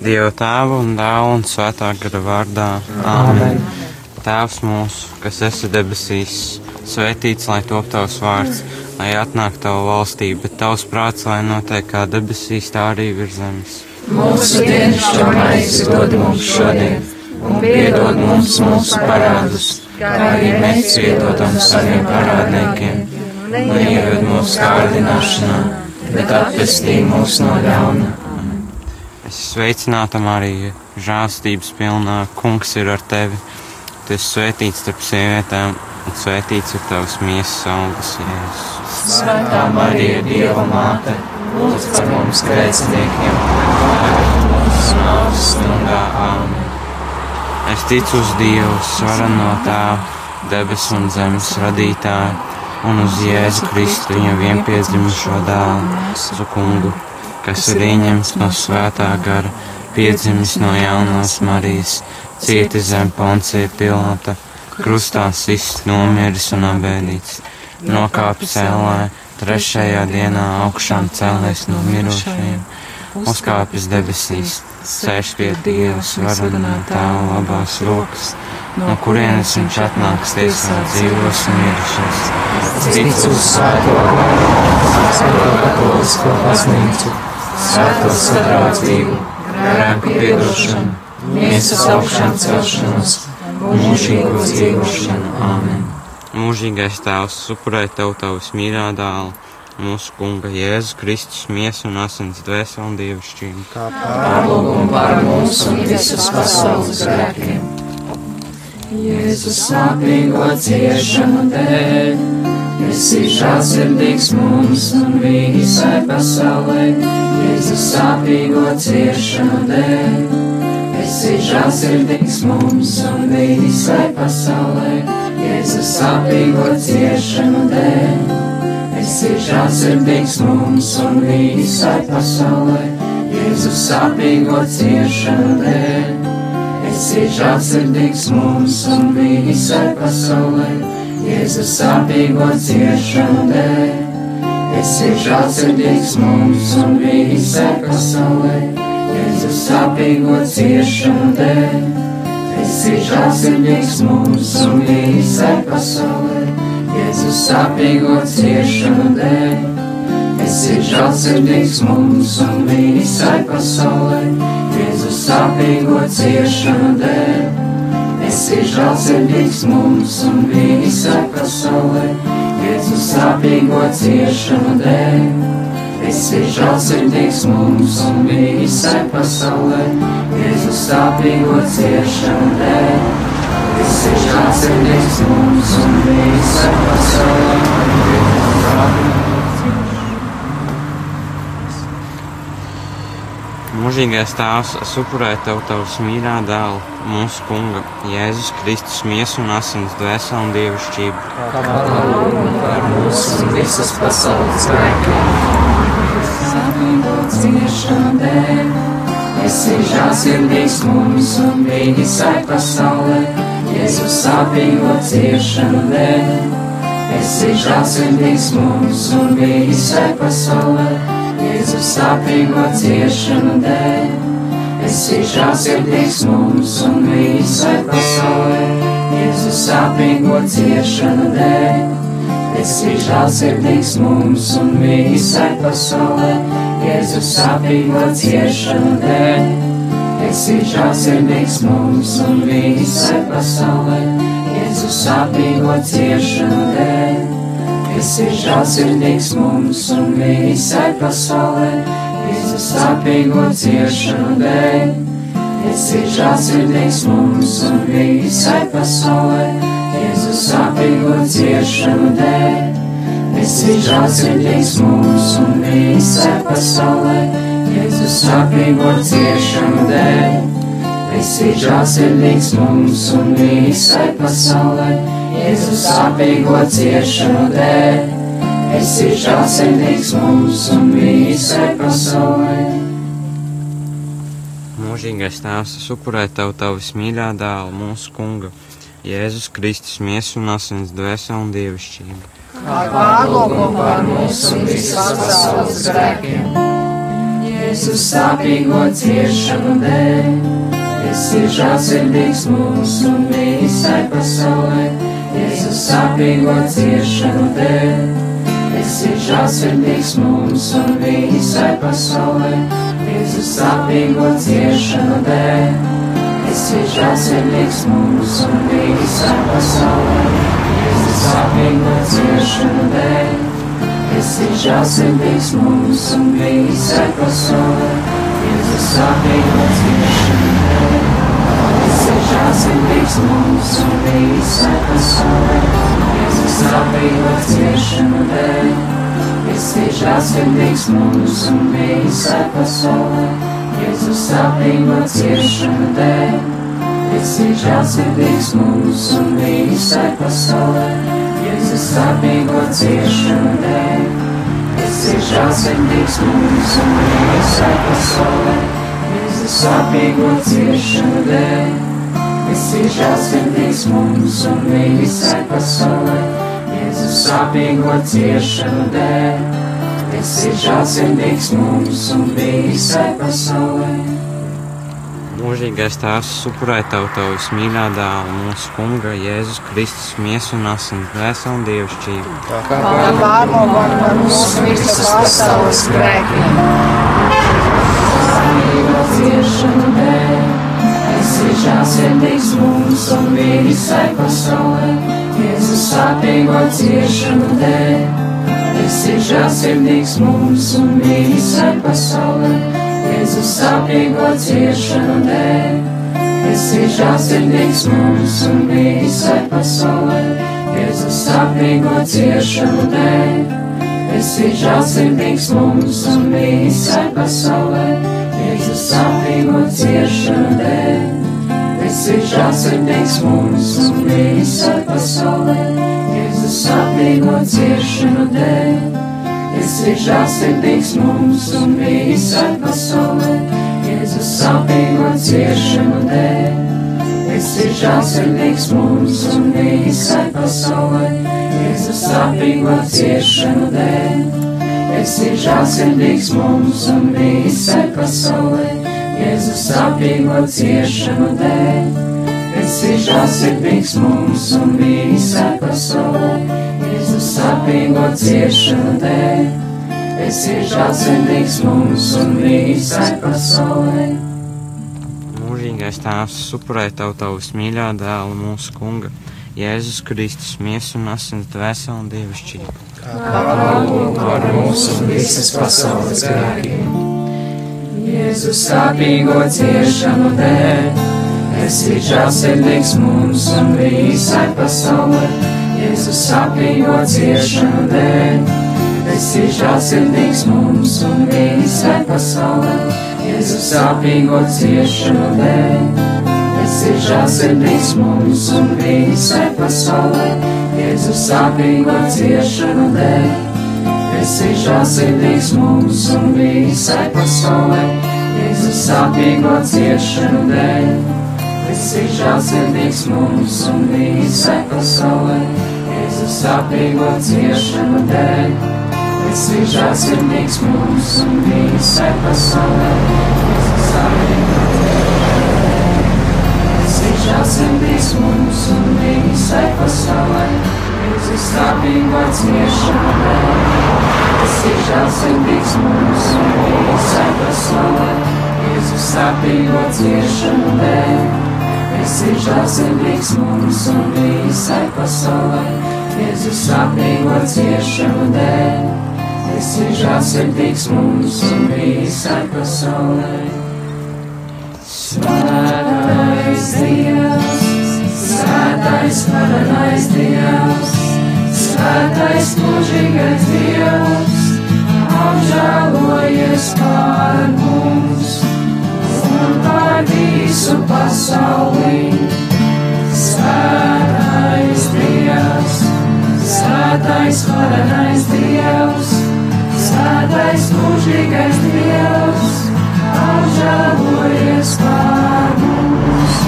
Dieva tēva un dēla un svētā gara vārdā. Āmen. Tēvs mūsu, kas esi debesīs, svētīts lai top tavs vārds, lai atnāk tava valstība, bet tavs prāts, lai notiek kā debesīs, tā arī virs zemes. Mūsu dienas šomaizi dod mums šodien, un piedod mums mūsu parādus, kā arī mēs piedodam saviem parādniekiem. Neieved mūsu kārdināšanā, bet atpestī mūs no ļauna. Sveicināta Marija, žālstības pilnā, kungs ir ar tevi. Tu esi svētīts starp sievietēm, un svētīts ir tavs miesas augurs, Jēzus. Svētā Marija, Dieva māte, lūdz par mums grēciniekiem, nāves stundā āmen. Es ticu uz Dievu, svarano tēvu, debesu un zemes radītāju, un uz Jēzu Kristu, viņa vienpiedzimušo dēlu, uz kungu, kas ir ieņemts no svētā gara, piedzimis no jaunās Marijas, cieti zem poncija pilota, krustā sists, nomiris un abēdīts, nokāpis ellē, trešajā dienā augšām cēlēs no mirušajiem, uzkāpis debesīs, sēž pie Dieva svarunā tēva labās rokas, no kurienes viņš atnāks tiesāt dzīvos un mirušos. Ticu uz svēto svēto katolisko baznīcu, svēto sadraudzību, grēku piedošanu, miesas augšām celšanos, mūžīgo dzīvošanu. Āmen. Mūžīgais tēvs supurē tev tavas mīļā dēlu, mūsu kunga Jēzus Kristus miesu un asins dvēseli un dievišķību. Pārlūgumu par mums un visas pasaules grēkiem. Jēzus sāpīgo ciešanu dēļ, esi žālsirdīgs mums un visai pasaulē. Jēzus sāpīgo ciešanu dēļ, esi žālsirdīgs mums un visai pasaulē. Jēzus sāpīgo ciešanu dēļ, esi žālsirdīgs mums un visai pasaulē. Jēzus sāpīgo ciešanu dēļ. Esi žālsirdīgs mums un visai pasaulē, Jēzus sāpīgo ciešanu dēļ. Esi žālsirdīgs mums un visai pasaulē, Jēzus sāpīgo ciešanu dēļ. Esi žālsirdīgs mums un visai pasaulē, Jēzus sāpīgo ciešanu dēļ. Esi žālsirdīgs mums un visai pasaulē, Jēzus sāpīgo ciešanu dēļ. Esi žālsirdīgs mums un visai pasaulē, Jēzus sāpīgo ciešanu dēļ. Esi žālsirdīgs mums un visai pasaulē, Jēzus sāpīgo ciešanu dēļ. Esi žālsirdīgs mums un visai pasaulē, Jēzus sāpīgo Mūžīgais tēvs supurē tev tavs mīļā dēlu, mūsu kunga Jēzus Kristus miesu un asins dvēseli un dievišķību. Pārlūgumu par mūsu un visas pasaules grēkiem. Sāpīgo ciešanu dēļ, esi žālsirdīgs mums un visai pasaulē. Jēzus sāpīgo ciešanu dēļ, esi žālsirdīgs mums un visai pasaulē. Jēzus sāpīgo ciešanu dēļ, esi žālsirdīgs mums un visai pasaulē. Jēzus sāpīgo ciešanu dēļ, esi žālsirdīgs mums un visai pasaulē. Jēzus sāpīgo ciešanu dēļ, esi žālsirdīgs mums un visai pasaulē. Jēzus sāpīgo ciešanu dēļ. Esi žālsirdīgs mums un visai pasaulē, Jēzus sāpīgo ciešanu dēļ. Esi žālsirdīgs mums un visai pasaulē, Jēzus sāpīgo ciešanu dēļ. Esi žālsirdīgs mums un visai pasaulē, Jēzus sāpīgo ciešanu dēļ. Esi žālsirdīgs mums un visai pasaulē, Jēzus sāpīgo ciešanu dēļ. Esi žālsirdīgs mums un visai pasaulē. Mūžīgais tēvs supurē tev tavs mīļā dēlu, mūsu kunga Jēzus Kristus miesu un asins dvēseli un dievišķību. Kā pārlūko par mūsu visas pasaules grēkiem. Jēzus sāpīgo ciešanu dēļ. Esi žāsirdīgs mūsu un visai pasaulē, Jēzus sāpīgo ciešanu dēļ. Esi žāsirdīgs mums un visai pasaulē, Jēzus sāpīgo ciešanu dēļ. Esi žāsirdīgs mums un visai pasaulē, Jēzus sāpīgo ciešanu dēļ. Esi žāsirdīgs mums un visai pasaulē, Jēzus sāpīgo ciešanu dēļ. Esi žāsirdīgs mums un visai pasaulē, Jēzus sāpīgo ciešanu dēļ. Esi žāsirdīgs mums un visai pasaulē, Jēzus sāpīgo ciešanu dēļ. Esi žāsirdīgs mums un visai pasaulē, Jēzus sāpīgo ciešanu dēļ. Esi žāsirdīgs mums un visai pasaulē, Jēzus sāpīgo ciešanu dēļ. Esi žāsirdīgs mums un visai pasaulē, Jēzus sāpīgo ciešanu dēļ. Esi žāsirdīgs mums un visai pasaulē. Mūžīgais tēvs supurē tavu tavu vismīļā dēlu, mūsu kunga Jēzus Kristus miesu un asins dvēseli un dievišķību. kā pārmogam par mūsu visas pasaules grēkiem. Sāpīgo ciešanu dēļ, esi žāsirdīgs mums un visai pasaulē, Jēzus sāpīgo ciešanu dēļ. Esi žāsirdīgs mums un visai pasaulē, Jēzus sāpīgo ciešanu dēļ. Esi žāsirdīgs mums un visai pasaulē, Jēzus sāpīgo ciešanu dēļ. Esi žāsirdīgs mums un visai pasaulē, Jēzus sāpīgo ciešanu dēļ. Esi žāsirdīgs mums un visai pasaulē, Jēzus sāpīgo ciešanu dēļ. Esi žāsirdīgs mums un visai pasaulē, Jēzus sāpīgo ciešanu dēļ. Esi žāsirdīgs mums un visai pasaulē, Jēzus sāpīgo ciešanu dēļ. Esi žāsirdīgs mums un visai pasaulē, Jēzus sāpīgo ciešanu dēļ. Esi žāsirdīgs mums un visai pasaulē, Jēzus sāpīgo ciešanu dēļ. Esi žāsirdīgs mums un visai pasaulē. Mūžīgais tēvs supurē tavu tavu vismīļā dēlu, mūsu kunga Jēzus Kristus miesu un asins dvēseli un dievišķību. par mūsu un visas pasaules grēkiem. Jēzus sāpīgo ciešanu dēļ, esi žāsirdīgs mums un visai pasaulē. Jēzus sāpīgo ciešanu dēļ, esi žāsirdīgs mums un visai pasaulē. Jēzus sāpīgo ciešanu dēļ, esi žāsirdīgs mums un visai pasaulē. Jēzus sāpīgo ciešanu dēļ. Esi žāsirdīgs mums un visai pasaulē, Jēzus sāpīgo ciešanu dēļ. Esi žāsirdīgs mums un visai pasaulē, Jēzus sāpīgo ciešanu dēļ. Esi žāsirdīgs mums un visai pasaulē, Jēzus sāpīgo ciešanu dēļ. Esi žāsirdīgs mums un visai pasaulē, Jēzus sāpīgo ciešanu dēļ. Esi žēlsirdīgs mums un visai pasaulē, Jēzus sāpīgo ciešanu dēļ. Esi žēlsirdīgs mums un visai pasaulē, Jēzus sāpīgo ciešanu dēļ. Esi žēlsirdīgs mums un visai pasaulē. Svētais Dievs, svētais varenais Dievs. Visu pasauli. Svētais Dievs, svētais varenais Dievs, svētais mūžīgais Dievs, apžēlojies par mums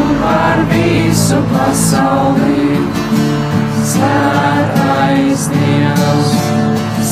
un par visu pasauli. Svētais Dievs,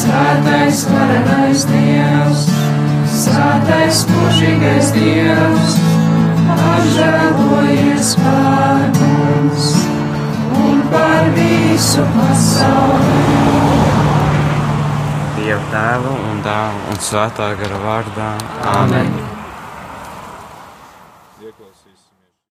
svētais varenais Dievs, Svētais mūžīgais Dievs, apžēlojies par mums un par visu pasauli. Dieva tēva un dēla un svētā gara vārdā. Āmen!